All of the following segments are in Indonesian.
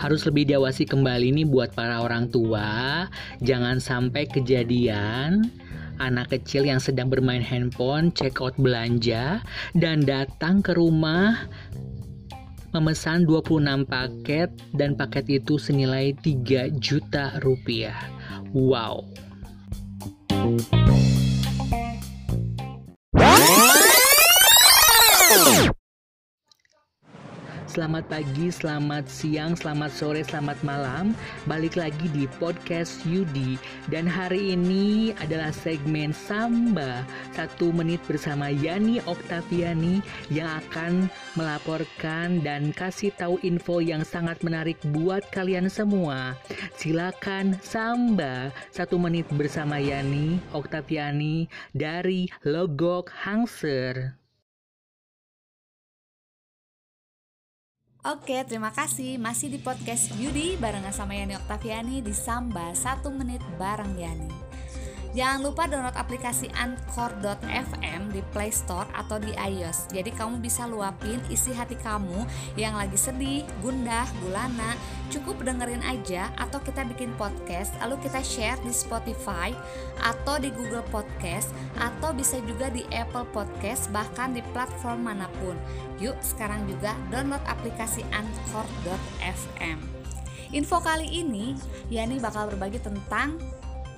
harus lebih diawasi kembali nih buat para orang tua. Jangan sampai kejadian anak kecil yang sedang bermain handphone, check out belanja, dan datang ke rumah memesan 26 paket dan paket itu senilai 3 juta rupiah. Wow. Selamat pagi, selamat siang, selamat sore, selamat malam. Balik lagi di podcast Yudi dan hari ini adalah segmen Samba satu menit bersama Yani Oktaviani yang akan melaporkan dan kasih tahu info yang sangat menarik buat kalian semua. Silakan Samba satu menit bersama Yani Oktaviani dari Logok Hangser. Oke, terima kasih. Masih di podcast Yudi barengan sama Yani Oktaviani di Samba 1 menit bareng Yani. Jangan lupa download aplikasi Anchor.fm di Play Store atau di iOS. Jadi kamu bisa luapin isi hati kamu yang lagi sedih, gundah, gulana. Cukup dengerin aja atau kita bikin podcast lalu kita share di Spotify atau di Google Podcast atau bisa juga di Apple Podcast bahkan di platform mana pun. Yuk sekarang juga download aplikasi Anchor.fm. Info kali ini Yani bakal berbagi tentang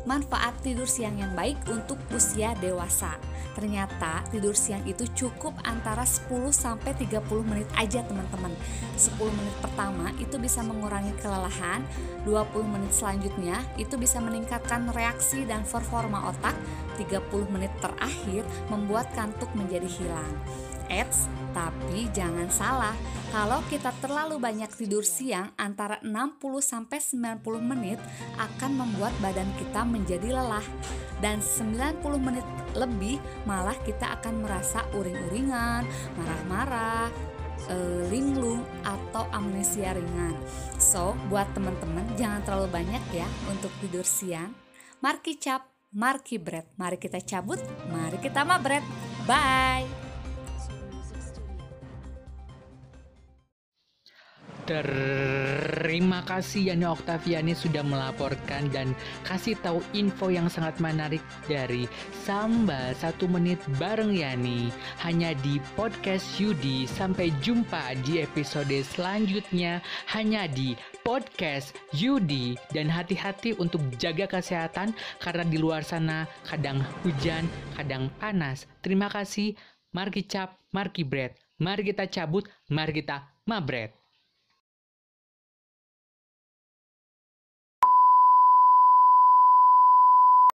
manfaat tidur siang yang baik untuk usia dewasa. Ternyata tidur siang itu cukup antara 10 sampai 30 menit aja teman-teman. 10 menit pertama itu bisa mengurangi kelelahan, 20 menit selanjutnya itu bisa meningkatkan reaksi dan performa otak, 30 menit terakhir membuat kantuk menjadi hilang. Eits, tapi jangan salah, kalau kita terlalu banyak tidur siang antara 60 sampai 90 menit akan membuat badan kita menjadi lelah dan 90 menit lebih malah kita akan merasa uring-uringan, marah-marah, e, linglung atau amnesia ringan. So, buat teman-teman jangan terlalu banyak ya untuk tidur siang. Marki cap, marki bread. Mari kita cabut, mari kita mabret. Bye. Terima kasih Yani Oktaviani sudah melaporkan dan kasih tahu info yang sangat menarik dari Samba satu menit bareng Yani hanya di podcast Yudi. Sampai jumpa di episode selanjutnya hanya di podcast Yudi dan hati-hati untuk jaga kesehatan karena di luar sana kadang hujan, kadang panas. Terima kasih. Mari cap, mari bread. Mari kita cabut, mari kita mabret.